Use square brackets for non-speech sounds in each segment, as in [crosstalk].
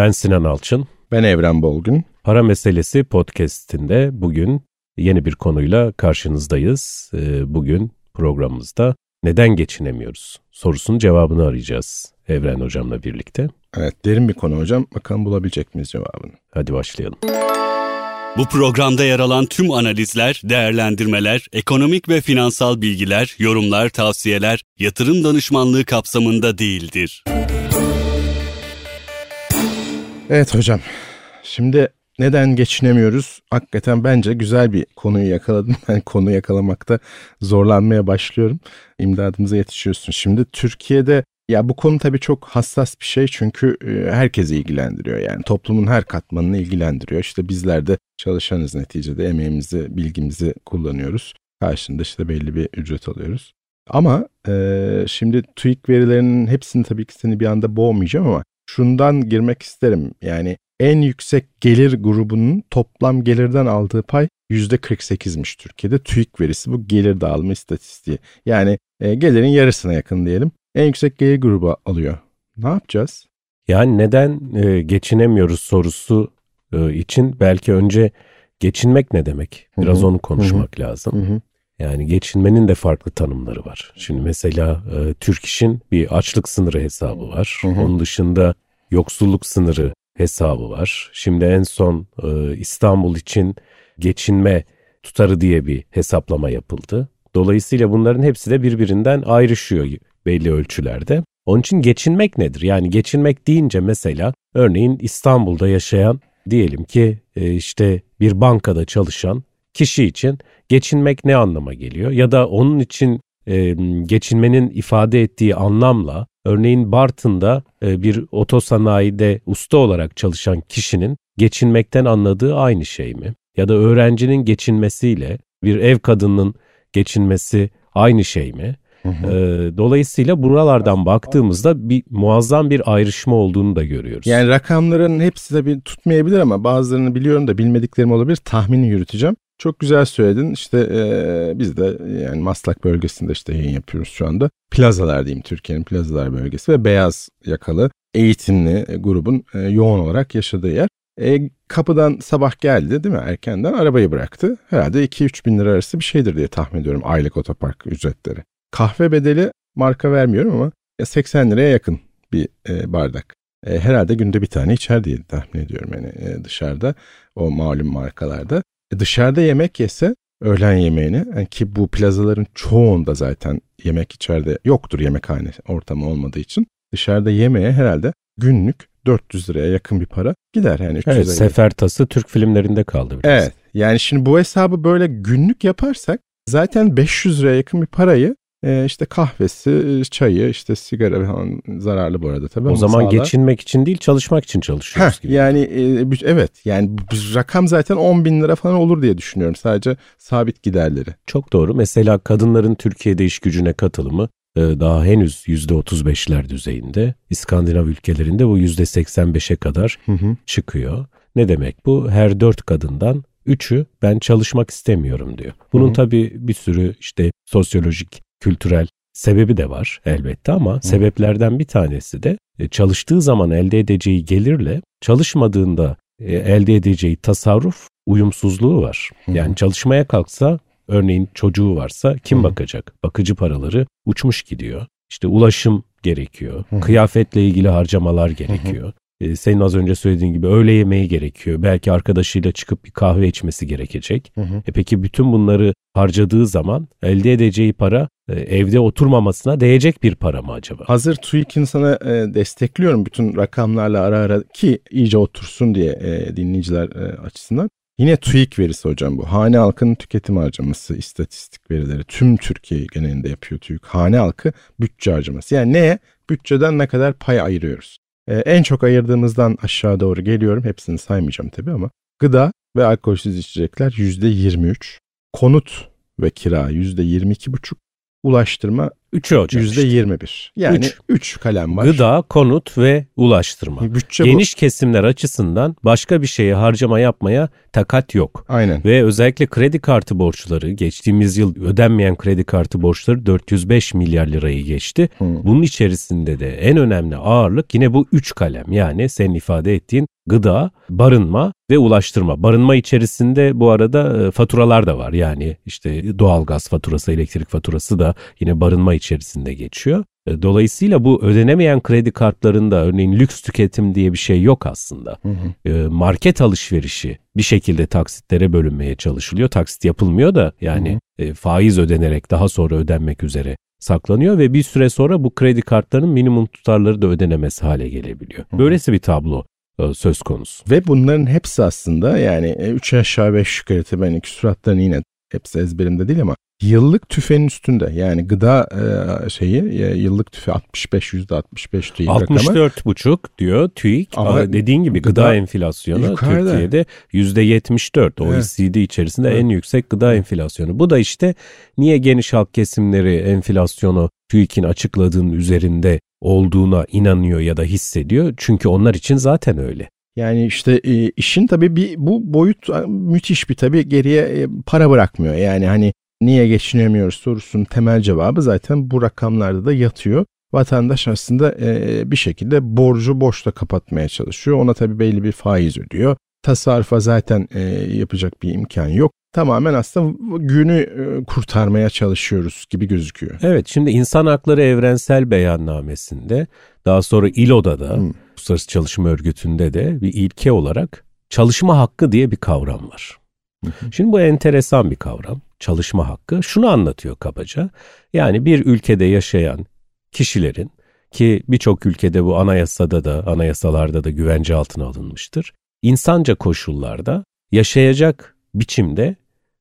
Ben Sinan Alçın. Ben Evren Bolgun. Para Meselesi podcast'inde bugün yeni bir konuyla karşınızdayız. Ee, bugün programımızda neden geçinemiyoruz sorusunun cevabını arayacağız Evren Hocam'la birlikte. Evet derin bir konu hocam. Bakalım bulabilecek miyiz cevabını? Hadi başlayalım. Bu programda yer alan tüm analizler, değerlendirmeler, ekonomik ve finansal bilgiler, yorumlar, tavsiyeler yatırım danışmanlığı kapsamında değildir. Evet hocam. Şimdi neden geçinemiyoruz? Hakikaten bence güzel bir konuyu yakaladım. [laughs] Ben konu yakalamakta zorlanmaya başlıyorum. İmdadımıza yetişiyorsun. Şimdi Türkiye'de ya bu konu tabii çok hassas bir şey çünkü e, herkesi ilgilendiriyor. Yani toplumun her katmanını ilgilendiriyor. İşte bizler de çalışanız neticede emeğimizi, bilgimizi kullanıyoruz. Karşında işte belli bir ücret alıyoruz. Ama e, şimdi TÜİK verilerinin hepsini tabii ki seni bir anda boğmayacağım ama şundan girmek isterim. Yani en yüksek gelir grubunun toplam gelirden aldığı pay %48'miş Türkiye'de. TÜİK verisi bu gelir dağılımı istatistiği. Yani e, gelirin yarısına yakın diyelim. En yüksek gelir grubu alıyor. Ne yapacağız? Yani neden e, geçinemiyoruz sorusu e, için belki önce geçinmek ne demek? Biraz Hı-hı. onu konuşmak Hı-hı. lazım. Hı-hı. Yani geçinmenin de farklı tanımları var. Şimdi mesela e, Türk İş'in bir açlık sınırı hesabı var. Hı hı. Onun dışında yoksulluk sınırı hesabı var. Şimdi en son e, İstanbul için geçinme tutarı diye bir hesaplama yapıldı. Dolayısıyla bunların hepsi de birbirinden ayrışıyor belli ölçülerde. Onun için geçinmek nedir? Yani geçinmek deyince mesela örneğin İstanbul'da yaşayan diyelim ki e, işte bir bankada çalışan kişi için geçinmek ne anlama geliyor? Ya da onun için e, geçinmenin ifade ettiği anlamla örneğin Bartın'da e, bir otosanayide usta olarak çalışan kişinin geçinmekten anladığı aynı şey mi? Ya da öğrencinin geçinmesiyle bir ev kadının geçinmesi aynı şey mi? Hı hı. E, dolayısıyla buralardan baktığımızda bir muazzam bir ayrışma olduğunu da görüyoruz. Yani rakamların hepsi de bir tutmayabilir ama bazılarını biliyorum da bilmediklerim olabilir. Tahmini yürüteceğim. Çok güzel söyledin. İşte e, biz de yani Maslak bölgesinde işte yayın yapıyoruz şu anda. Plazalar diyeyim Türkiye'nin plazalar bölgesi ve beyaz yakalı eğitimli grubun e, yoğun olarak yaşadığı yer. E, kapıdan sabah geldi değil mi erkenden arabayı bıraktı. Herhalde 2-3 bin lira arası bir şeydir diye tahmin ediyorum aylık otopark ücretleri. Kahve bedeli marka vermiyorum ama 80 liraya yakın bir e, bardak. E, herhalde günde bir tane içer diye tahmin ediyorum yani e, dışarıda o malum markalarda. E dışarıda yemek yese öğlen yemeğini yani ki bu plazaların çoğunda zaten yemek içeride yoktur yemekhane ortamı olmadığı için dışarıda yemeğe herhalde günlük 400 liraya yakın bir para gider yani 300 Evet sefer tası Türk filmlerinde kaldı biraz. Evet yani şimdi bu hesabı böyle günlük yaparsak zaten 500 liraya yakın bir parayı e, işte kahvesi, çayı, işte sigara falan zararlı bu arada tabii. O zaman sağlar. geçinmek için değil çalışmak için çalışıyoruz Heh, gibi. Yani e, evet yani rakam zaten 10 bin lira falan olur diye düşünüyorum sadece sabit giderleri. Çok doğru. Mesela kadınların Türkiye'de iş gücüne katılımı e, daha henüz %35'ler düzeyinde. İskandinav ülkelerinde bu %85'e kadar hı hı. çıkıyor. Ne demek bu? Her dört kadından üçü ben çalışmak istemiyorum diyor. Bunun Hı-hı. tabii bir sürü işte sosyolojik kültürel sebebi de var elbette ama Hı. sebeplerden bir tanesi de e, çalıştığı zaman elde edeceği gelirle çalışmadığında e, elde edeceği tasarruf uyumsuzluğu var. Hı. Yani çalışmaya kalksa örneğin çocuğu varsa kim Hı. bakacak? Bakıcı paraları uçmuş gidiyor. İşte ulaşım gerekiyor. Hı. Kıyafetle ilgili harcamalar gerekiyor. Hı e, senin az önce söylediğin gibi öğle yemeği gerekiyor. Belki arkadaşıyla çıkıp bir kahve içmesi gerekecek. Hı hı. E peki bütün bunları harcadığı zaman elde edeceği para e, evde oturmamasına değecek bir para mı acaba? Hazır TÜİK'in sana e, destekliyorum bütün rakamlarla ara ara ki iyice otursun diye e, dinleyiciler e, açısından. Yine TÜİK verisi hocam bu. Hane halkının tüketim harcaması, istatistik verileri tüm Türkiye genelinde yapıyor TÜİK. Hane halkı bütçe harcaması. Yani neye? Bütçeden ne kadar pay ayırıyoruz? Ee, en çok ayırdığımızdan aşağı doğru geliyorum. Hepsini saymayacağım tabii ama. Gıda ve alkolsüz içecekler %23, konut ve kira %22,5, ulaştırma Üçü hocam Yüzde yirmi bir. Yani üç. üç kalem var. Gıda, konut ve ulaştırma. Bütçe Geniş bu. kesimler açısından başka bir şeye harcama yapmaya takat yok. Aynen. Ve özellikle kredi kartı borçları geçtiğimiz yıl ödenmeyen kredi kartı borçları 405 milyar lirayı geçti. Hmm. Bunun içerisinde de en önemli ağırlık yine bu üç kalem yani senin ifade ettiğin gıda, barınma ve ulaştırma. Barınma içerisinde bu arada e, faturalar da var. Yani işte doğalgaz faturası, elektrik faturası da yine barınma içerisinde geçiyor. E, dolayısıyla bu ödenemeyen kredi kartlarında örneğin lüks tüketim diye bir şey yok aslında. Hı hı. E, market alışverişi bir şekilde taksitlere bölünmeye çalışılıyor. Taksit yapılmıyor da yani hı hı. faiz ödenerek daha sonra ödenmek üzere saklanıyor ve bir süre sonra bu kredi kartlarının minimum tutarları da ödenemez hale gelebiliyor. Böylesi bir tablo e, söz konusu. Ve bunların hepsi aslında yani 3 e, aşağı 5 yukarı tabii hani küsuratlarını yine hepsi ezberimde değil ama yıllık tüfenin üstünde yani gıda e, şeyi e, yıllık tüfe 65 yüzde 65 TÜİK 64 buçuk diyor TÜİK ama dediğin gibi gıda, gıda enflasyonu yukarıda. Türkiye'de yüzde 74 OECD evet. içerisinde evet. en yüksek gıda enflasyonu. Bu da işte niye geniş halk kesimleri enflasyonu TÜİK'in açıkladığının üzerinde olduğuna inanıyor ya da hissediyor. Çünkü onlar için zaten öyle. Yani işte e, işin tabii bir bu boyut müthiş bir tabii geriye e, para bırakmıyor. Yani hani niye geçinemiyoruz sorusunun temel cevabı zaten bu rakamlarda da yatıyor. Vatandaş aslında e, bir şekilde borcu borçla kapatmaya çalışıyor. Ona tabii belli bir faiz ödüyor. Tasarrufa zaten e, yapacak bir imkan yok tamamen aslında günü e, kurtarmaya çalışıyoruz gibi gözüküyor. Evet şimdi İnsan Hakları Evrensel Beyannamesi'nde daha sonra İLO'da da hmm. Uluslararası Çalışma Örgütü'nde de bir ilke olarak çalışma hakkı diye bir kavram var. Şimdi bu enteresan bir kavram. Çalışma hakkı şunu anlatıyor kabaca. Yani bir ülkede yaşayan kişilerin ki birçok ülkede bu anayasada da anayasalarda da güvence altına alınmıştır. İnsanca koşullarda yaşayacak biçimde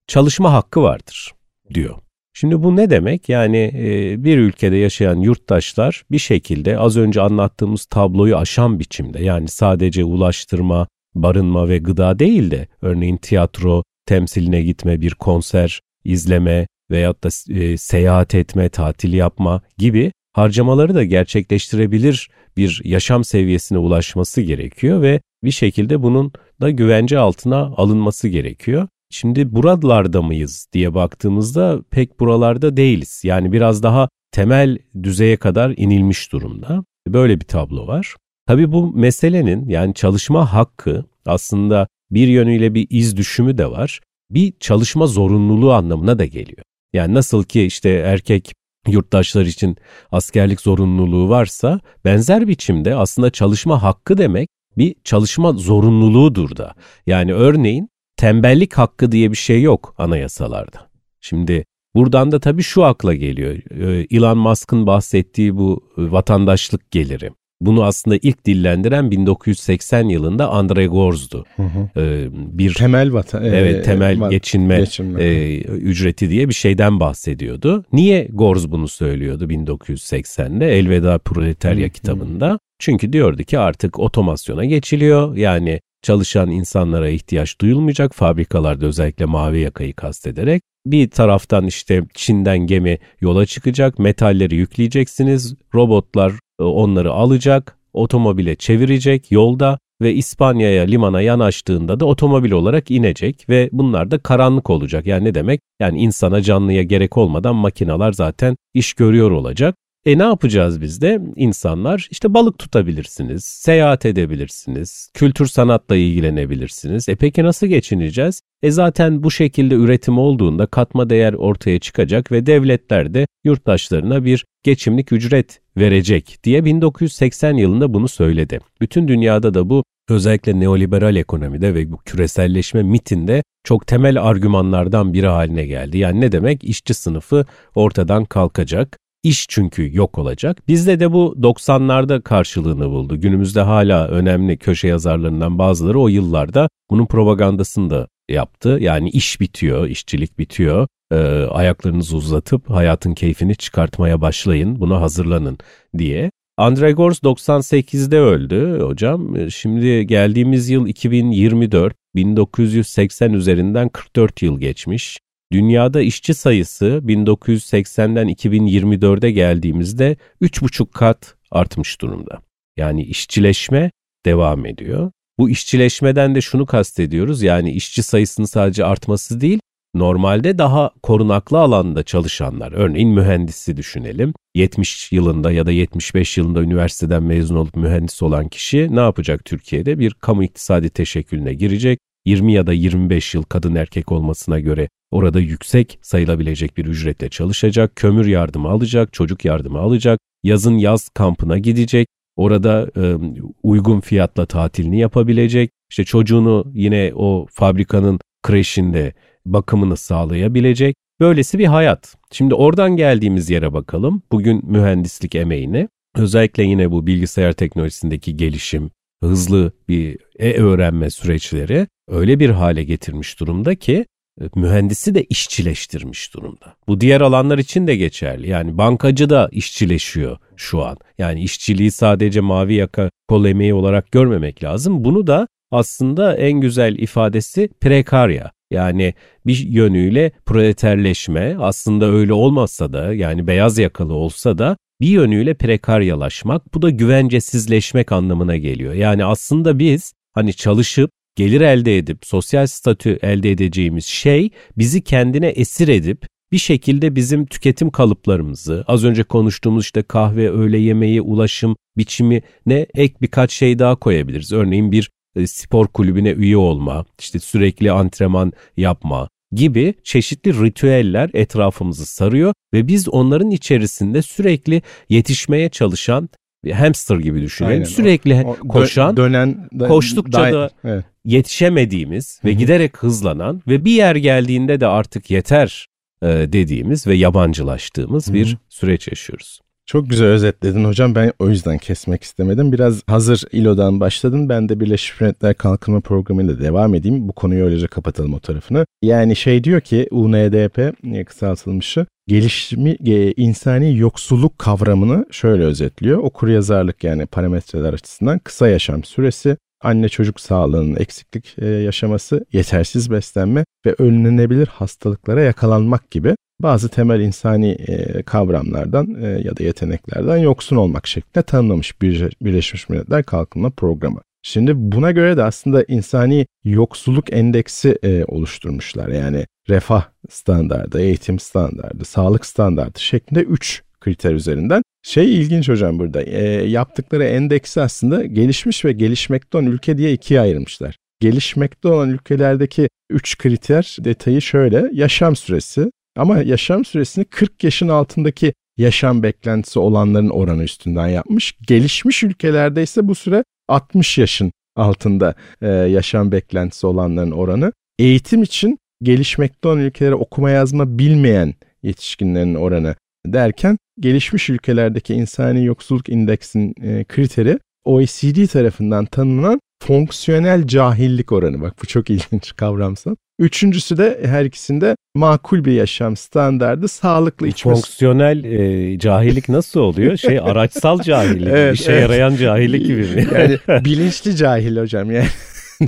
çalışma hakkı vardır diyor. Şimdi bu ne demek? Yani e, bir ülkede yaşayan yurttaşlar bir şekilde az önce anlattığımız tabloyu aşan biçimde yani sadece ulaştırma, barınma ve gıda değil de örneğin tiyatro, temsiline gitme, bir konser, izleme veyahut da e, seyahat etme, tatil yapma gibi harcamaları da gerçekleştirebilir bir yaşam seviyesine ulaşması gerekiyor ve bir şekilde bunun da güvence altına alınması gerekiyor. Şimdi buralarda mıyız diye baktığımızda pek buralarda değiliz. Yani biraz daha temel düzeye kadar inilmiş durumda. Böyle bir tablo var. Tabii bu meselenin yani çalışma hakkı aslında bir yönüyle bir iz düşümü de var. Bir çalışma zorunluluğu anlamına da geliyor. Yani nasıl ki işte erkek yurttaşlar için askerlik zorunluluğu varsa benzer biçimde aslında çalışma hakkı demek bir çalışma zorunluluğudur da. Yani örneğin tembellik hakkı diye bir şey yok anayasalarda. Şimdi buradan da tabii şu akla geliyor. Ee, Elon Musk'ın bahsettiği bu e, vatandaşlık geliri. Bunu aslında ilk dillendiren 1980 yılında Andre Gorz'du. Hı hı. Ee, bir temel vatan evet e, temel e, geçinme, geçinme. E, ücreti diye bir şeyden bahsediyordu. Niye Gorz bunu söylüyordu 1980'de Elveda Proletarya hı, kitabında? Hı. Çünkü diyordu ki artık otomasyona geçiliyor. Yani çalışan insanlara ihtiyaç duyulmayacak fabrikalarda özellikle mavi yakayı kastederek bir taraftan işte Çin'den gemi yola çıkacak, metalleri yükleyeceksiniz, robotlar e, onları alacak, otomobile çevirecek yolda ve İspanya'ya limana yanaştığında da otomobil olarak inecek ve bunlar da karanlık olacak. Yani ne demek? Yani insana canlıya gerek olmadan makineler zaten iş görüyor olacak. E ne yapacağız biz de? İnsanlar işte balık tutabilirsiniz, seyahat edebilirsiniz, kültür sanatla ilgilenebilirsiniz. E peki nasıl geçineceğiz? E zaten bu şekilde üretim olduğunda katma değer ortaya çıkacak ve devletler de yurttaşlarına bir geçimlik ücret verecek diye 1980 yılında bunu söyledi. Bütün dünyada da bu özellikle neoliberal ekonomide ve bu küreselleşme mitinde çok temel argümanlardan biri haline geldi. Yani ne demek? İşçi sınıfı ortadan kalkacak. İş çünkü yok olacak. Bizde de bu 90'larda karşılığını buldu. Günümüzde hala önemli köşe yazarlarından bazıları o yıllarda bunun propagandasını da yaptı. Yani iş bitiyor, işçilik bitiyor. Ee, ayaklarınızı uzatıp hayatın keyfini çıkartmaya başlayın, buna hazırlanın diye. Andre Gors 98'de öldü hocam. Şimdi geldiğimiz yıl 2024, 1980 üzerinden 44 yıl geçmiş. Dünyada işçi sayısı 1980'den 2024'e geldiğimizde 3,5 kat artmış durumda. Yani işçileşme devam ediyor. Bu işçileşmeden de şunu kastediyoruz yani işçi sayısının sadece artması değil, normalde daha korunaklı alanda çalışanlar, örneğin mühendisi düşünelim. 70 yılında ya da 75 yılında üniversiteden mezun olup mühendis olan kişi ne yapacak Türkiye'de? Bir kamu iktisadi teşekkülüne girecek. 20 ya da 25 yıl kadın erkek olmasına göre orada yüksek sayılabilecek bir ücretle çalışacak, kömür yardımı alacak, çocuk yardımı alacak, yazın yaz kampına gidecek, orada e, uygun fiyatla tatilini yapabilecek, işte çocuğunu yine o fabrikanın kreşinde bakımını sağlayabilecek. Böylesi bir hayat. Şimdi oradan geldiğimiz yere bakalım. Bugün mühendislik emeğini özellikle yine bu bilgisayar teknolojisindeki gelişim, hızlı bir e-öğrenme süreçleri öyle bir hale getirmiş durumda ki e, mühendisi de işçileştirmiş durumda. Bu diğer alanlar için de geçerli. Yani bankacı da işçileşiyor şu an. Yani işçiliği sadece mavi yaka kol emeği olarak görmemek lazım. Bunu da aslında en güzel ifadesi prekarya. Yani bir yönüyle proleterleşme aslında öyle olmazsa da yani beyaz yakalı olsa da bir yönüyle prekaryalaşmak bu da güvencesizleşmek anlamına geliyor. Yani aslında biz hani çalışıp gelir elde edip sosyal statü elde edeceğimiz şey bizi kendine esir edip bir şekilde bizim tüketim kalıplarımızı az önce konuştuğumuz işte kahve, öğle yemeği, ulaşım biçimi ne ek birkaç şey daha koyabiliriz. Örneğin bir e, spor kulübüne üye olma, işte sürekli antrenman yapma gibi çeşitli ritüeller etrafımızı sarıyor ve biz onların içerisinde sürekli yetişmeye çalışan bir hamster gibi düşünelim. Aynen, sürekli o, o koşan, dönen, dön, koştukça da evet. yetişemediğimiz ve Hı-hı. giderek hızlanan ve bir yer geldiğinde de artık yeter e, dediğimiz ve yabancılaştığımız Hı-hı. bir süreç yaşıyoruz. Çok güzel özetledin hocam. Ben o yüzden kesmek istemedim. Biraz hazır İLO'dan başladın. Ben de Birleşmiş Milletler Kalkınma Programı ile devam edeyim. Bu konuyu öylece kapatalım o tarafını. Yani şey diyor ki UNDP kısaltılmışı gelişimi e, insani yoksulluk kavramını şöyle özetliyor. Okur yazarlık yani parametreler açısından kısa yaşam süresi, anne çocuk sağlığının eksiklik e, yaşaması, yetersiz beslenme ve önlenebilir hastalıklara yakalanmak gibi bazı temel insani e, kavramlardan e, ya da yeteneklerden yoksun olmak şeklinde tanımlamış Birleşmiş Milletler Kalkınma Programı. Şimdi buna göre de aslında insani yoksulluk endeksi e, oluşturmuşlar. Yani refah standardı, eğitim standardı, sağlık standardı şeklinde 3 kriter üzerinden. Şey ilginç hocam burada e, yaptıkları endeksi aslında gelişmiş ve gelişmekte olan ülke diye ikiye ayırmışlar. Gelişmekte olan ülkelerdeki 3 kriter detayı şöyle yaşam süresi, ama yaşam süresini 40 yaşın altındaki yaşam beklentisi olanların oranı üstünden yapmış. Gelişmiş ülkelerde ise bu süre 60 yaşın altında e, yaşam beklentisi olanların oranı. Eğitim için gelişmekte olan ülkelere okuma yazma bilmeyen yetişkinlerin oranı derken gelişmiş ülkelerdeki insani yoksulluk indeksinin e, kriteri OECD tarafından tanınan fonksiyonel cahillik oranı. Bak bu çok ilginç kavramsal. Üçüncüsü de her ikisinde makul bir yaşam standardı, sağlıklı içme. Fonksiyonel e, cahillik nasıl oluyor? Şey araçsal cahillik, evet, işe evet. yarayan cahillik gibi mi? yani [laughs] bilinçli cahil hocam yani.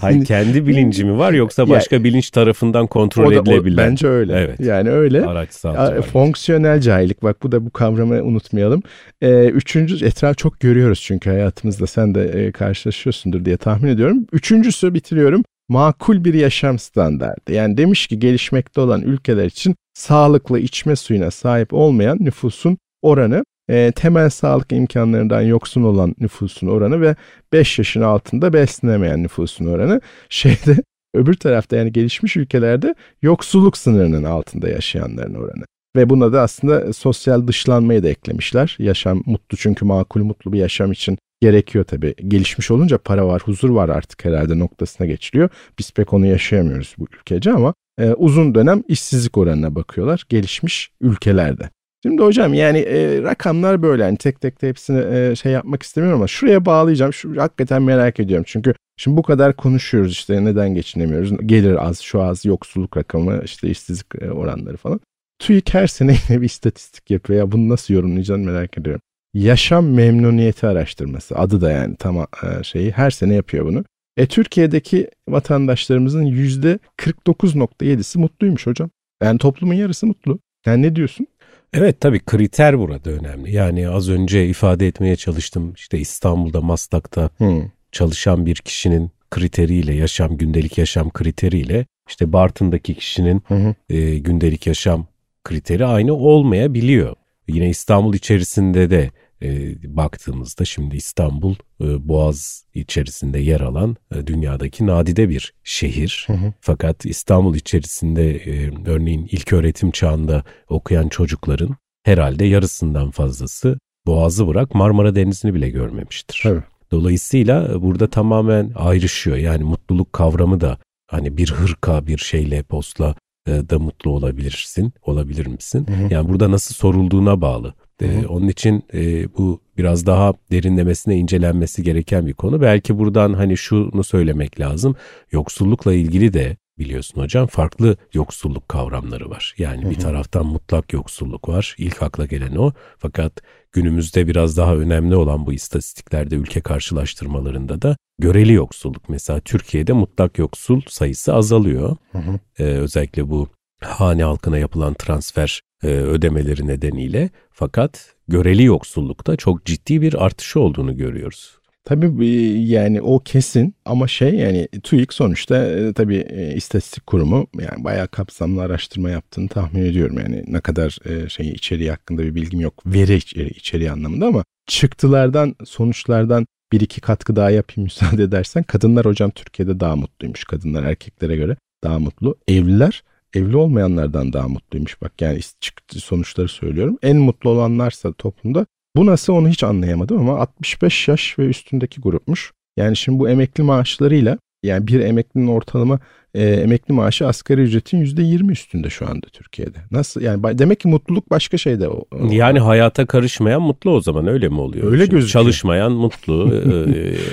Hayır kendi bilinci mi var yoksa başka yani, bilinç tarafından kontrol o da, edilebilen? O, bence öyle. Evet. Yani öyle. Araçsal cahillik. Fonksiyonel cahillik bak bu da bu kavramı unutmayalım. Ee, üçüncü etraf çok görüyoruz çünkü hayatımızda sen de e, karşılaşıyorsundur diye tahmin ediyorum. Üçüncüsü bitiriyorum makul bir yaşam standardı. Yani demiş ki gelişmekte olan ülkeler için sağlıklı içme suyuna sahip olmayan nüfusun oranı, e, temel sağlık imkanlarından yoksun olan nüfusun oranı ve 5 yaşın altında beslenemeyen nüfusun oranı. [laughs] Şeyde öbür tarafta yani gelişmiş ülkelerde yoksulluk sınırının altında yaşayanların oranı. Ve buna da aslında sosyal dışlanmayı da eklemişler. Yaşam mutlu çünkü makul mutlu bir yaşam için gerekiyor tabii. Gelişmiş olunca para var, huzur var artık herhalde noktasına geçiliyor. Biz pek onu yaşayamıyoruz bu ülkece ama e, uzun dönem işsizlik oranına bakıyorlar gelişmiş ülkelerde. Şimdi hocam yani e, rakamlar böyle yani tek tek de hepsini e, şey yapmak istemiyorum ama şuraya bağlayacağım. Şu hakikaten merak ediyorum. Çünkü şimdi bu kadar konuşuyoruz işte neden geçinemiyoruz? Gelir az, şu az, yoksulluk rakamı, işte işsizlik e, oranları falan. TÜİK her sene [laughs] yine bir istatistik yapıyor. Ya bunu nasıl yorumlayacağını merak ediyorum. Yaşam memnuniyeti araştırması adı da yani tam e, şeyi her sene yapıyor bunu. E Türkiye'deki vatandaşlarımızın yüzde 49.7'si mutluymuş hocam. Yani toplumun yarısı mutlu. Yani ne diyorsun? Evet tabii kriter burada önemli. Yani az önce ifade etmeye çalıştım. İşte İstanbul'da Maslak'ta hmm. çalışan bir kişinin kriteriyle yaşam gündelik yaşam kriteriyle işte Bartın'daki kişinin hı E, gündelik yaşam kriteri aynı olmayabiliyor. Yine İstanbul içerisinde de e, baktığımızda şimdi İstanbul e, Boğaz içerisinde yer alan e, dünyadaki nadide bir şehir. Hı hı. Fakat İstanbul içerisinde e, örneğin ilk öğretim çağında okuyan çocukların herhalde yarısından fazlası Boğaz'ı bırak Marmara Denizi'ni bile görmemiştir. Evet. Dolayısıyla burada tamamen ayrışıyor. Yani mutluluk kavramı da hani bir hırka bir şeyle postla e, da mutlu olabilirsin, olabilir misin? Hı hı. Yani burada nasıl sorulduğuna bağlı. Ee, onun için e, bu biraz daha derinlemesine incelenmesi gereken bir konu. Belki buradan hani şunu söylemek lazım. Yoksullukla ilgili de biliyorsun hocam farklı yoksulluk kavramları var. Yani bir taraftan mutlak yoksulluk var. İlk akla gelen o. Fakat günümüzde biraz daha önemli olan bu istatistiklerde ülke karşılaştırmalarında da göreli yoksulluk. Mesela Türkiye'de mutlak yoksul sayısı azalıyor. Hı hı. Ee, özellikle bu hane halkına yapılan transfer e, ödemeleri nedeniyle fakat göreli yoksullukta çok ciddi bir artışı olduğunu görüyoruz. Tabii yani o kesin ama şey yani TÜİK sonuçta e, tabii e, istatistik kurumu yani bayağı kapsamlı araştırma yaptığını tahmin ediyorum. Yani ne kadar e, şey içeriği hakkında bir bilgim yok veri içeriği, içeriği anlamında ama çıktılardan sonuçlardan bir iki katkı daha yapayım [laughs] müsaade edersen. Kadınlar hocam Türkiye'de daha mutluymuş. Kadınlar erkeklere göre daha mutlu. Evliler evli olmayanlardan daha mutluymuş. Bak yani çıktı sonuçları söylüyorum. En mutlu olanlarsa toplumda bu nasıl onu hiç anlayamadım ama 65 yaş ve üstündeki grupmuş. Yani şimdi bu emekli maaşlarıyla yani bir emeklinin ortalama e, emekli maaşı asgari ücretin %20 üstünde şu anda Türkiye'de. Nasıl yani demek ki mutluluk başka şeyde. O, o. Yani hayata karışmayan mutlu o zaman öyle mi oluyor? Öyle gözüküyor. Çalışmayan mutlu,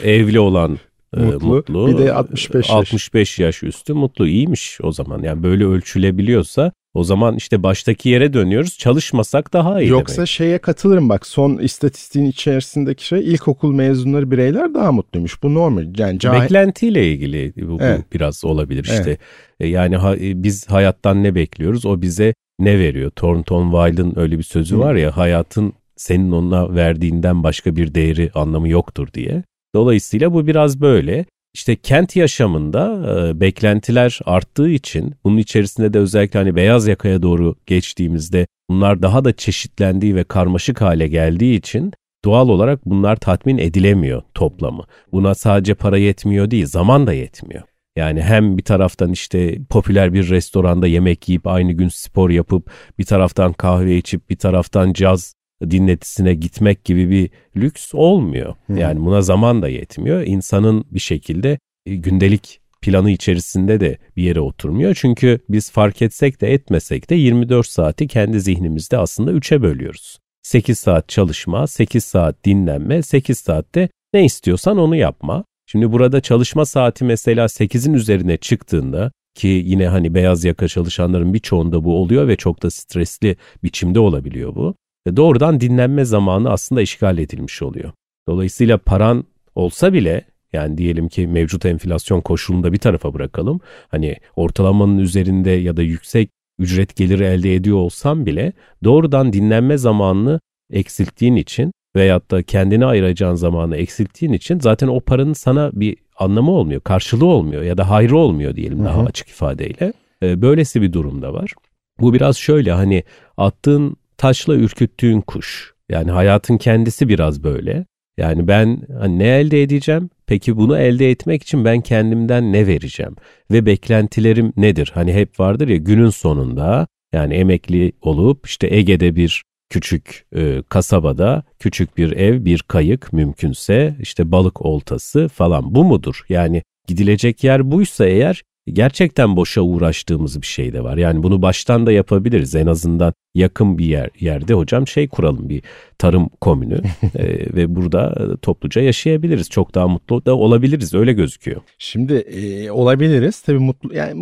e, evli olan mutlu. mutlu. Bir de 65 yaş. 65 yaş üstü mutlu iyiymiş o zaman. Yani böyle ölçülebiliyorsa o zaman işte baştaki yere dönüyoruz. Çalışmasak daha iyi Yoksa demek. şeye katılırım bak son istatistiğin içerisindeki şey ilkokul mezunları bireyler daha mutluymuş. Bu normal. Yani cahil... Beklentiyle ilgili bu, evet. bu biraz olabilir işte. Evet. E, yani ha, e, biz hayattan ne bekliyoruz? O bize ne veriyor? Thornton Wilde'ın öyle bir sözü Hı. var ya hayatın senin ona verdiğinden başka bir değeri anlamı yoktur diye. Dolayısıyla bu biraz böyle. İşte kent yaşamında e, beklentiler arttığı için bunun içerisinde de özellikle hani beyaz yakaya doğru geçtiğimizde bunlar daha da çeşitlendiği ve karmaşık hale geldiği için doğal olarak bunlar tatmin edilemiyor toplamı. Buna sadece para yetmiyor değil, zaman da yetmiyor. Yani hem bir taraftan işte popüler bir restoranda yemek yiyip aynı gün spor yapıp bir taraftan kahve içip bir taraftan caz dinletisine gitmek gibi bir lüks olmuyor. Hmm. Yani buna zaman da yetmiyor. İnsanın bir şekilde e, gündelik planı içerisinde de bir yere oturmuyor. Çünkü biz fark etsek de etmesek de 24 saati kendi zihnimizde aslında 3'e bölüyoruz. 8 saat çalışma, 8 saat dinlenme, 8 saatte ne istiyorsan onu yapma. Şimdi burada çalışma saati mesela 8'in üzerine çıktığında ki yine hani beyaz yaka çalışanların birçoğunda bu oluyor ve çok da stresli biçimde olabiliyor bu doğrudan dinlenme zamanı aslında işgal edilmiş oluyor. Dolayısıyla paran olsa bile yani diyelim ki mevcut enflasyon koşulunda bir tarafa bırakalım. Hani ortalamanın üzerinde ya da yüksek ücret geliri elde ediyor olsam bile doğrudan dinlenme zamanını eksilttiğin için veyahut da kendine ayıracağın zamanı eksilttiğin için zaten o paranın sana bir anlamı olmuyor, karşılığı olmuyor ya da hayrı olmuyor diyelim Hı-hı. daha açık ifadeyle. Ee, böylesi bir durumda var. Bu biraz şöyle hani attığın taşla ürküttüğün kuş. Yani hayatın kendisi biraz böyle. Yani ben hani ne elde edeceğim? Peki bunu elde etmek için ben kendimden ne vereceğim? Ve beklentilerim nedir? Hani hep vardır ya günün sonunda yani emekli olup işte Ege'de bir küçük e, kasabada küçük bir ev, bir kayık mümkünse işte balık oltası falan bu mudur? Yani gidilecek yer buysa eğer gerçekten boşa uğraştığımız bir şey de var. Yani bunu baştan da yapabiliriz. En azından yakın bir yer yerde hocam şey kuralım bir tarım komünü [laughs] e, ve burada topluca yaşayabiliriz. Çok daha mutlu da olabiliriz öyle gözüküyor. Şimdi e, olabiliriz. Tabii mutlu yani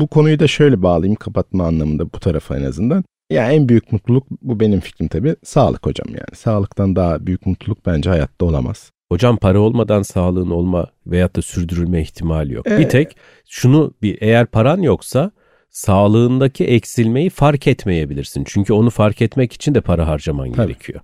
bu konuyu da şöyle bağlayayım kapatma anlamında bu tarafa en azından. Ya en büyük mutluluk bu benim fikrim tabii sağlık hocam yani. Sağlıktan daha büyük mutluluk bence hayatta olamaz. Hocam para olmadan sağlığın olma veyahut da sürdürülme ihtimali yok. Ee, bir tek şunu bir eğer paran yoksa sağlığındaki eksilmeyi fark etmeyebilirsin. Çünkü onu fark etmek için de para harcaman Tabii. gerekiyor.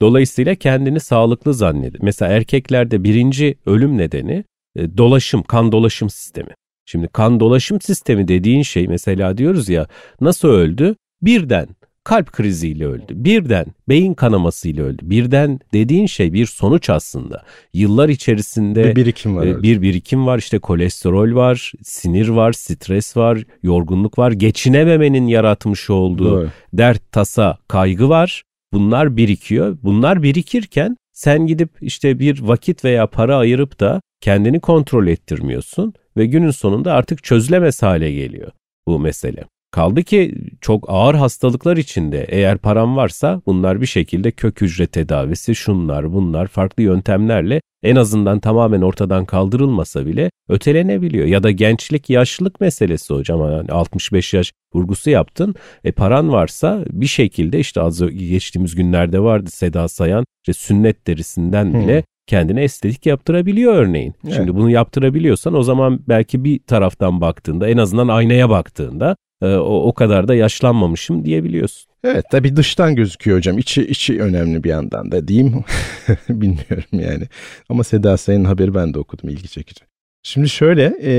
Dolayısıyla kendini sağlıklı zannedin. Mesela erkeklerde birinci ölüm nedeni e, dolaşım, kan dolaşım sistemi. Şimdi kan dolaşım sistemi dediğin şey mesela diyoruz ya nasıl öldü? Birden kalp kriziyle öldü. Birden beyin kanamasıyla öldü. Birden dediğin şey bir sonuç aslında. Yıllar içerisinde bir birikim var. E, bir birikim var. İşte kolesterol var, sinir var, stres var, yorgunluk var. Geçinememenin yaratmış olduğu Doğru. dert, tasa, kaygı var. Bunlar birikiyor. Bunlar birikirken sen gidip işte bir vakit veya para ayırıp da kendini kontrol ettirmiyorsun ve günün sonunda artık çözülemez hale geliyor bu mesele. Kaldı ki çok ağır hastalıklar içinde eğer param varsa bunlar bir şekilde kök hücre tedavisi şunlar bunlar farklı yöntemlerle en azından tamamen ortadan kaldırılmasa bile ötelenebiliyor. Ya da gençlik yaşlılık meselesi hocam yani 65 yaş vurgusu yaptın. E paran varsa bir şekilde işte az geçtiğimiz günlerde vardı Seda Sayan işte sünnet derisinden bile hmm kendine estetik yaptırabiliyor örneğin. Evet. Şimdi bunu yaptırabiliyorsan o zaman belki bir taraftan baktığında en azından aynaya baktığında e, o, kadar da yaşlanmamışım diyebiliyorsun. Evet tabi dıştan gözüküyor hocam. İçi, içi önemli bir yandan da diyeyim. [laughs] Bilmiyorum yani. Ama Seda Sayın haberi ben de okudum ilgi çekici. Şimdi şöyle e,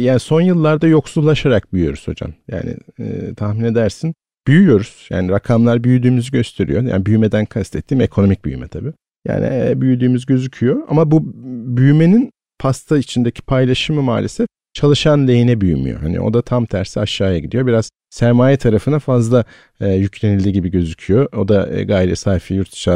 yani son yıllarda yoksullaşarak büyüyoruz hocam. Yani e, tahmin edersin büyüyoruz. Yani rakamlar büyüdüğümüzü gösteriyor. Yani büyümeden kastettiğim ekonomik büyüme tabii. Yani e, büyüdüğümüz gözüküyor. Ama bu büyümenin pasta içindeki paylaşımı maalesef çalışan lehine büyümüyor. Hani o da tam tersi aşağıya gidiyor. Biraz sermaye tarafına fazla e, yüklenildi gibi gözüküyor. O da e, gayri sayfi yurt dışı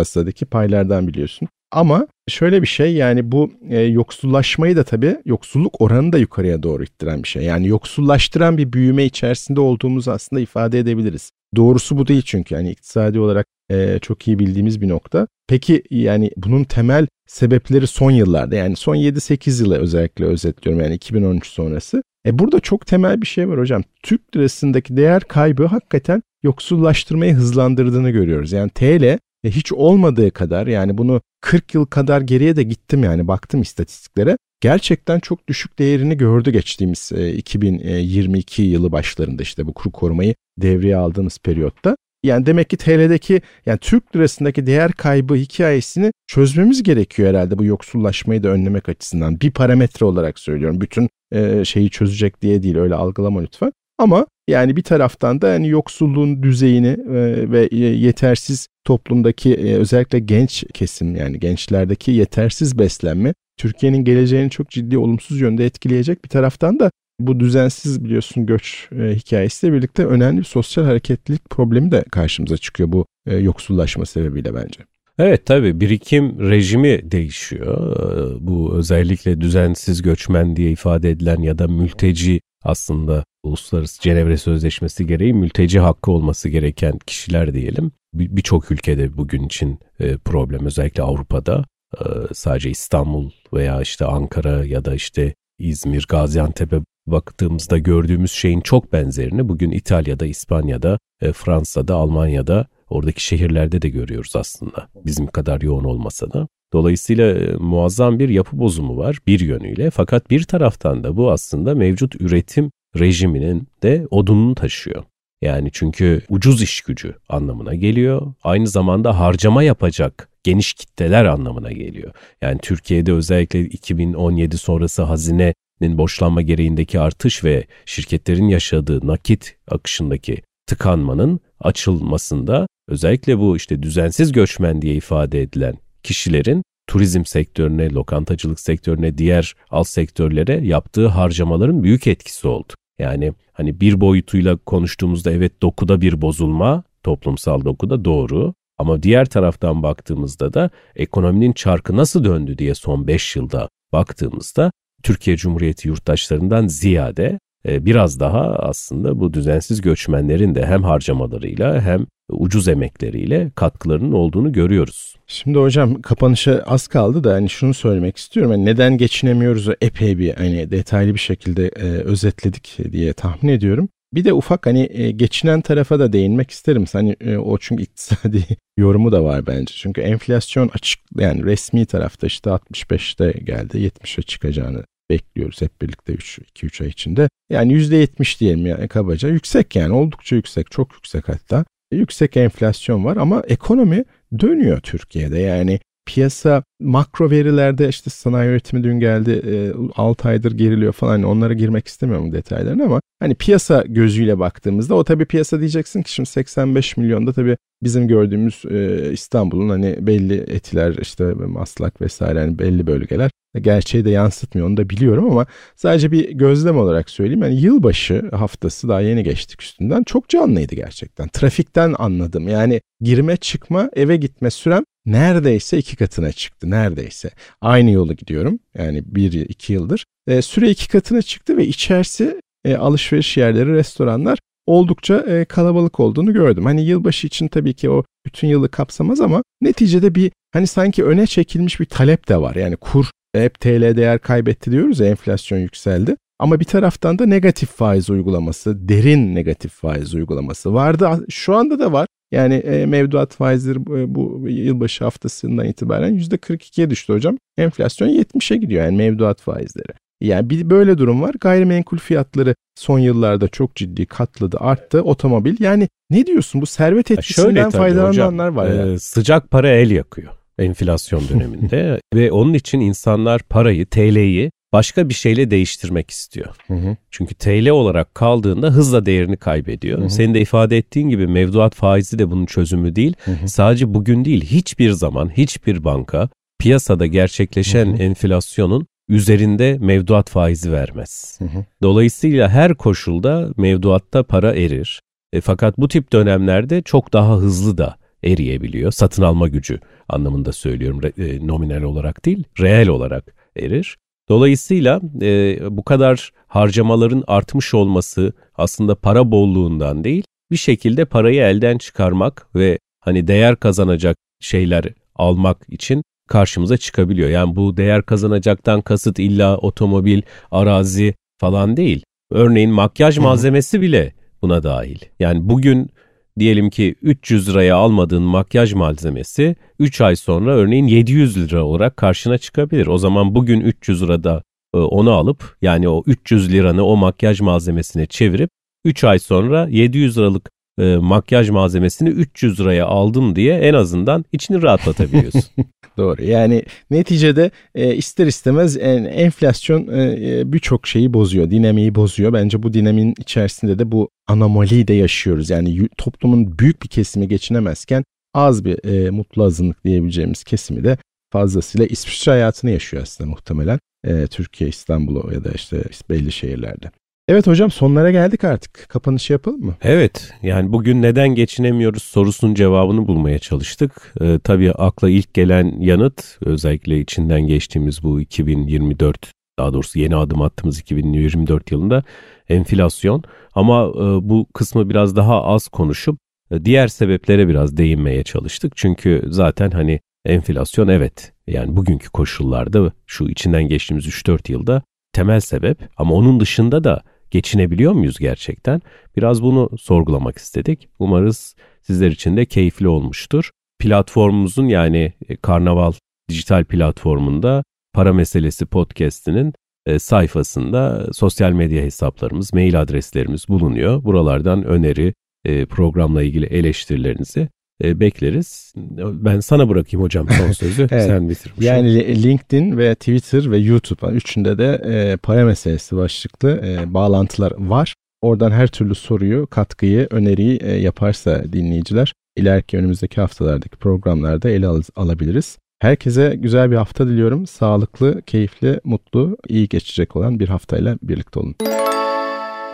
paylardan biliyorsun. Ama şöyle bir şey yani bu e, yoksullaşmayı da tabii yoksulluk oranını da yukarıya doğru ittiren bir şey. Yani yoksullaştıran bir büyüme içerisinde olduğumuzu aslında ifade edebiliriz. Doğrusu bu değil çünkü yani iktisadi olarak e, çok iyi bildiğimiz bir nokta. Peki yani bunun temel sebepleri son yıllarda yani son 7-8 yılı özellikle özetliyorum yani 2013 sonrası. E burada çok temel bir şey var hocam. Türk lirasındaki değer kaybı hakikaten yoksullaştırmayı hızlandırdığını görüyoruz. Yani TL e, hiç olmadığı kadar yani bunu 40 yıl kadar geriye de gittim yani baktım istatistiklere. Gerçekten çok düşük değerini gördü geçtiğimiz 2022 yılı başlarında işte bu kuru korumayı devreye aldığımız periyotta. Yani demek ki TL'deki yani Türk lirasındaki değer kaybı hikayesini çözmemiz gerekiyor herhalde bu yoksullaşmayı da önlemek açısından. Bir parametre olarak söylüyorum. Bütün e, şeyi çözecek diye değil öyle algılama lütfen. Ama yani bir taraftan da yani yoksulluğun düzeyini e, ve yetersiz toplumdaki e, özellikle genç kesim yani gençlerdeki yetersiz beslenme Türkiye'nin geleceğini çok ciddi olumsuz yönde etkileyecek. Bir taraftan da bu düzensiz biliyorsun göç e, hikayesiyle birlikte önemli bir sosyal hareketlilik problemi de karşımıza çıkıyor bu e, yoksullaşma sebebiyle bence. Evet tabii birikim rejimi değişiyor. E, bu özellikle düzensiz göçmen diye ifade edilen ya da mülteci aslında Uluslararası Cenevre Sözleşmesi gereği mülteci hakkı olması gereken kişiler diyelim. Birçok ülkede bugün için e, problem özellikle Avrupa'da e, sadece İstanbul veya işte Ankara ya da işte İzmir, Gaziantep'e baktığımızda gördüğümüz şeyin çok benzerini bugün İtalya'da, İspanya'da, e, Fransa'da, Almanya'da oradaki şehirlerde de görüyoruz aslında. Bizim kadar yoğun olmasa da. Dolayısıyla e, muazzam bir yapı bozumu var bir yönüyle fakat bir taraftan da bu aslında mevcut üretim rejiminin de odununu taşıyor. Yani çünkü ucuz iş gücü anlamına geliyor. Aynı zamanda harcama yapacak geniş kitleler anlamına geliyor. Yani Türkiye'de özellikle 2017 sonrası hazinenin borçlanma gereğindeki artış ve şirketlerin yaşadığı nakit akışındaki tıkanmanın açılmasında özellikle bu işte düzensiz göçmen diye ifade edilen kişilerin turizm sektörüne, lokantacılık sektörüne, diğer alt sektörlere yaptığı harcamaların büyük etkisi oldu. Yani hani bir boyutuyla konuştuğumuzda evet dokuda bir bozulma, toplumsal dokuda doğru. Ama diğer taraftan baktığımızda da ekonominin çarkı nasıl döndü diye son 5 yılda baktığımızda Türkiye Cumhuriyeti yurttaşlarından ziyade biraz daha aslında bu düzensiz göçmenlerin de hem harcamalarıyla hem ucuz emekleriyle katkılarının olduğunu görüyoruz. Şimdi hocam kapanışa az kaldı da hani şunu söylemek istiyorum. Yani neden geçinemiyoruz epey bir hani detaylı bir şekilde e, özetledik diye tahmin ediyorum. Bir de ufak hani e, geçinen tarafa da değinmek isterim. Hani e, o çünkü iktisadi [laughs] yorumu da var bence. Çünkü enflasyon açık yani resmi tarafta işte 65'te geldi 70'e çıkacağını bekliyoruz hep birlikte 2-3 ay içinde. Yani %70 diyelim yani kabaca yüksek yani oldukça yüksek çok yüksek hatta. Yüksek enflasyon var ama ekonomi dönüyor Türkiye'de yani piyasa makro verilerde işte sanayi üretimi dün geldi e, 6 aydır geriliyor falan hani onlara girmek istemiyorum detaylarına ama hani piyasa gözüyle baktığımızda o tabii piyasa diyeceksin ki şimdi 85 milyonda tabii bizim gördüğümüz e, İstanbul'un hani belli etiler işte maslak vesaire hani belli bölgeler gerçeği de yansıtmıyor onu da biliyorum ama sadece bir gözlem olarak söyleyeyim. Yani yılbaşı haftası daha yeni geçtik üstünden çok canlıydı gerçekten. Trafikten anladım yani girme çıkma eve gitme sürem neredeyse iki katına çıktı neredeyse. Aynı yolu gidiyorum yani bir iki yıldır. E, süre iki katına çıktı ve içerisi e, alışveriş yerleri restoranlar oldukça e, kalabalık olduğunu gördüm. Hani yılbaşı için tabii ki o bütün yılı kapsamaz ama neticede bir hani sanki öne çekilmiş bir talep de var. Yani kur hep TL değer kaybetti diyoruz ya enflasyon yükseldi. Ama bir taraftan da negatif faiz uygulaması, derin negatif faiz uygulaması vardı. Şu anda da var. Yani e, mevduat faizleri e, bu yılbaşı haftasından itibaren %42'ye düştü hocam. Enflasyon 70'e gidiyor yani mevduat faizleri. Yani bir böyle durum var. Gayrimenkul fiyatları son yıllarda çok ciddi katladı, arttı. Otomobil yani ne diyorsun bu servet etkisinden faydalananlar var. E, yani. sıcak para el yakıyor enflasyon döneminde [laughs] ve onun için insanlar parayı, TL'yi başka bir şeyle değiştirmek istiyor. Hı hı. Çünkü TL olarak kaldığında hızla değerini kaybediyor. Hı hı. Senin de ifade ettiğin gibi mevduat faizi de bunun çözümü değil. Hı hı. Sadece bugün değil hiçbir zaman hiçbir banka piyasada gerçekleşen hı hı. enflasyonun üzerinde mevduat faizi vermez. Hı hı. Dolayısıyla her koşulda mevduatta para erir. E, fakat bu tip dönemlerde çok daha hızlı da eriyebiliyor. Satın alma gücü anlamında söylüyorum e, nominal olarak değil, reel olarak erir. Dolayısıyla e, bu kadar harcamaların artmış olması aslında para bolluğundan değil, bir şekilde parayı elden çıkarmak ve hani değer kazanacak şeyler almak için karşımıza çıkabiliyor. Yani bu değer kazanacaktan kasıt illa otomobil, arazi falan değil. Örneğin makyaj malzemesi bile buna dahil. Yani bugün diyelim ki 300 liraya almadığın makyaj malzemesi 3 ay sonra örneğin 700 lira olarak karşına çıkabilir. O zaman bugün 300 lirada e, onu alıp yani o 300 liranı o makyaj malzemesine çevirip 3 ay sonra 700 liralık e, makyaj malzemesini 300 liraya aldım diye en azından içini rahatlatabiliyorsun. [laughs] Doğru. Yani neticede e, ister istemez en, enflasyon e, e birçok şeyi bozuyor, dinamiği bozuyor. Bence bu dinamiğin içerisinde de bu anomaliyi de yaşıyoruz. Yani toplumun büyük bir kesimi geçinemezken az bir e, mutlu azınlık diyebileceğimiz kesimi de fazlasıyla İsviçre hayatını yaşıyor aslında muhtemelen. E, Türkiye, İstanbul ya da işte belli şehirlerde. Evet hocam sonlara geldik artık. Kapanışı yapalım mı? Evet yani bugün neden geçinemiyoruz sorusunun cevabını bulmaya çalıştık. Ee, tabii akla ilk gelen yanıt özellikle içinden geçtiğimiz bu 2024 daha doğrusu yeni adım attığımız 2024 yılında enflasyon. Ama e, bu kısmı biraz daha az konuşup e, diğer sebeplere biraz değinmeye çalıştık. Çünkü zaten hani enflasyon evet yani bugünkü koşullarda şu içinden geçtiğimiz 3-4 yılda temel sebep ama onun dışında da geçinebiliyor muyuz gerçekten? Biraz bunu sorgulamak istedik. Umarız sizler için de keyifli olmuştur. Platformumuzun yani e, Karnaval dijital platformunda para meselesi podcast'inin e, sayfasında sosyal medya hesaplarımız, mail adreslerimiz bulunuyor. Buralardan öneri, e, programla ilgili eleştirilerinizi e, bekleriz. Ben sana bırakayım hocam son [laughs] sözü. evet. Sen bitir. Yani LinkedIn ve Twitter ve YouTube üçünde de e, para meselesi başlıklı e, bağlantılar var. Oradan her türlü soruyu, katkıyı, öneriyi e, yaparsa dinleyiciler ileriki önümüzdeki haftalardaki programlarda ele al- alabiliriz. Herkese güzel bir hafta diliyorum. Sağlıklı, keyifli, mutlu, iyi geçecek olan bir haftayla birlikte olun.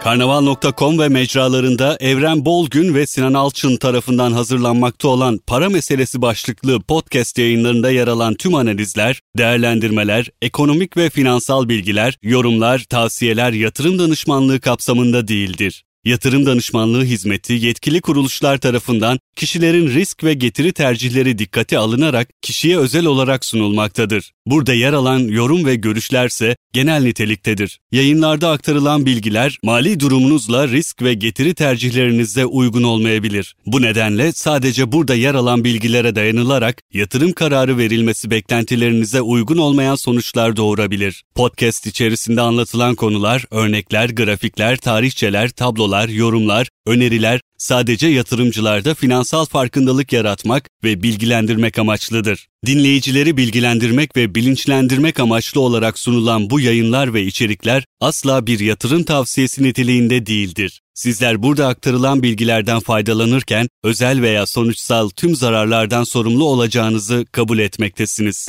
Karnaval.com ve mecralarında Evren Bolgün ve Sinan Alçın tarafından hazırlanmakta olan para meselesi başlıklı podcast yayınlarında yer alan tüm analizler, değerlendirmeler, ekonomik ve finansal bilgiler, yorumlar, tavsiyeler yatırım danışmanlığı kapsamında değildir. Yatırım danışmanlığı hizmeti yetkili kuruluşlar tarafından kişilerin risk ve getiri tercihleri dikkate alınarak kişiye özel olarak sunulmaktadır. Burada yer alan yorum ve görüşlerse genel niteliktedir. Yayınlarda aktarılan bilgiler mali durumunuzla risk ve getiri tercihlerinize uygun olmayabilir. Bu nedenle sadece burada yer alan bilgilere dayanılarak yatırım kararı verilmesi beklentilerinize uygun olmayan sonuçlar doğurabilir. Podcast içerisinde anlatılan konular, örnekler, grafikler, tarihçeler, tablolar, yorumlar, öneriler sadece yatırımcılarda finansal farkındalık yaratmak ve bilgilendirmek amaçlıdır. Dinleyicileri bilgilendirmek ve bilinçlendirmek amaçlı olarak sunulan bu yayınlar ve içerikler asla bir yatırım tavsiyesi niteliğinde değildir. Sizler burada aktarılan bilgilerden faydalanırken özel veya sonuçsal tüm zararlardan sorumlu olacağınızı kabul etmektesiniz.